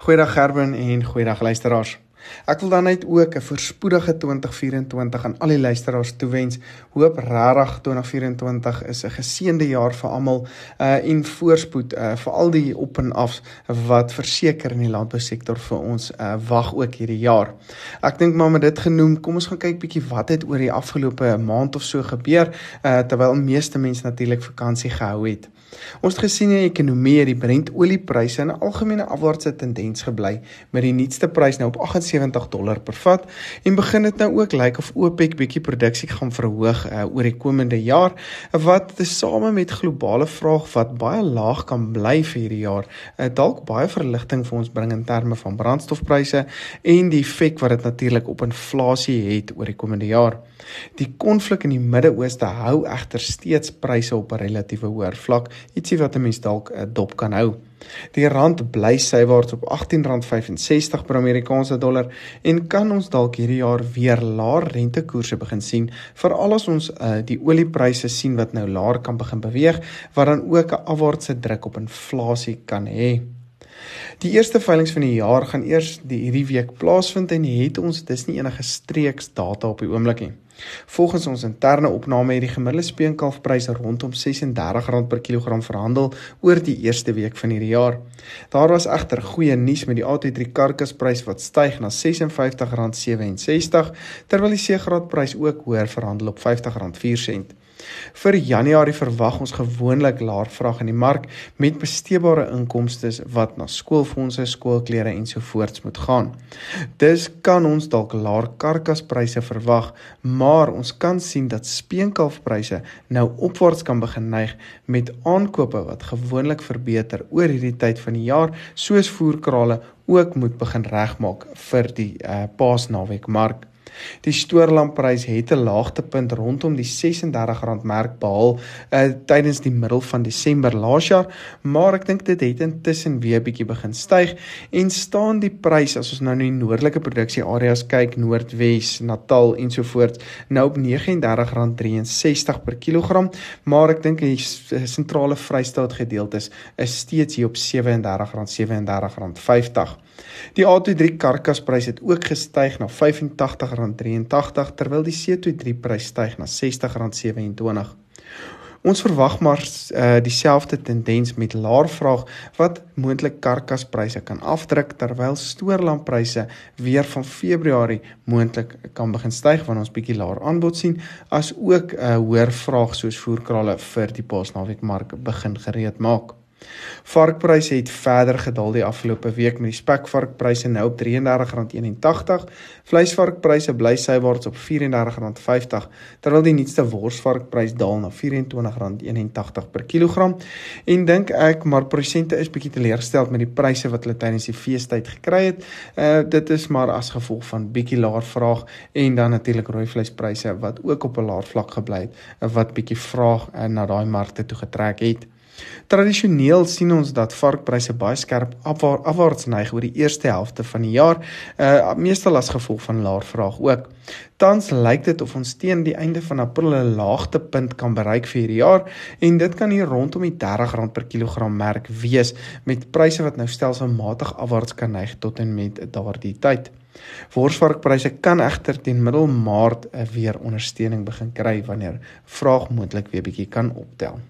Goeiedag Gerben en goeiedag luisteraars. Ek wil dan net ook 'n voorspoedige 2024 aan al die luisteraars toewens. Hoop regtig 2024 is 'n geseënde jaar vir almal uh en voorspoed uh vir al die op en afs wat verseker in die landbousektor vir ons uh wag ook hierdie jaar. Ek dink maar met dit genoem, kom ons gaan kyk bietjie wat het oor die afgelope maand of so gebeur uh terwyl meeste mense natuurlik vakansie gehou het. Ons het gesien in die ekonomie het die Brent-oliepryse in 'n algemene afwaartse tendens gebly met die nuutste prys nou op 78 dollar per vat en begin dit nou ook lyk like of OPEC bietjie produksie gaan verhoog uh, oor die komende jaar wat tesame met globale vraag wat baie laag kan bly vir hierdie jaar uh, dalk baie verligting vir ons bring in terme van brandstofpryse en die effek wat dit natuurlik op inflasie het oor die komende jaar. Die konflik in die Midde-Ooste hou egter steeds pryse op 'n relatiewe hoër vlak ietsie wat 'n mens dalk 'n eh, dop kan hou. Die rand bly sywaarts op R18.65 per Amerikaanse dollar en kan ons dalk hierdie jaar weer laer rentekoerse begin sien veral as ons uh, die oliepryse sien wat nou laer kan begin beweeg wat dan ook 'n afwaartse druk op inflasie kan hê. Die eerste veilinge van die jaar gaan eers die hierdie week plaasvind en het ons dis nie enige streeks data op die oomblik nie. Volgens ons interne opname het die gemiddelde speenkalfpryse rondom R36 per kilogram verhandel oor die eerste week van hierdie jaar. Daar was egter goeie nuus met die A3 karkasprys wat styg na R56.67 terwyl die C-graadprys ook hoër verhandel op R50.04. Vir Januarie verwag ons gewoonlik laer vraag in die mark met besteedbare inkomste wat na skoolfondse, skoolklere ensovoorts moet gaan. Dis kan ons dalk laer karkaspryse verwag, maar ons kan sien dat speenkalfpryse nou opwaarts kan begin neig met aankope wat gewoonlik verbeter oor hierdie tyd van die jaar, soos voerkrale ook moet begin regmaak vir die uh, paasnaweek mark. Die stoorlamprys het 'n laagtepunt rondom die R36 merk behaal uh, tydens die middel van Desember laas jaar, maar ek dink dit het intussen weer bietjie begin styg en staan die prys as ons nou na die noordelike produksie areas kyk, Noordwes, Natal ensovoorts, nou op R39.63 per kilogram, maar ek dink die sentrale Vrystaat gedeeltes is steeds hier op R37.37.50. Die A23 karkasprys het ook gestyg na R85.83 terwyl die C23 prys styg na R60.27. Ons verwag maar uh, dieselfde tendens met laer vraag wat moontlik karkaspryse kan afdruk terwyl stoorlampryse weer van Februarie moontlik kan begin styg wanneer ons bietjie laer aanbod sien as ook 'n uh, hoër vraag soos voerkrale vir die paasnaweekmark begin gereed maak. Varkpryse het verder gedaal die afgelope week met die spekvarkpryse nou op R33.81. Vleisvarkpryse bly sywaarts op R34.50 terwyl die nuutste worsvarkprys daal na R24.81 per kilogram. En dink ek maar prosente is bietjie teleurgesteld met die pryse wat hulle tydens die feestyd gekry het. Uh dit is maar as gevolg van bietjie laer vraag en dan natuurlik rooi vleispryse wat ook op 'n laer vlak gebly het wat bietjie vraag uh, na daai markte toe getrek het. Tradisioneel sien ons dat varkpryse baie skerp afwaar, afwaarts neig oor die eerste helfte van die jaar, uh meestal as gevolg van laer vraag ook. Tans lyk dit of ons teen die einde van April 'n laagtepunt kan bereik vir hierdie jaar en dit kan hier rondom die R30 per kilogram merk wees met pryse wat nou stelselmatig afwaarts kan neig tot en met daardie tyd. Worsvarkpryse kan egter teen middel Maart weer ondersteuning begin kry wanneer vraag moontlik weer bietjie kan optel.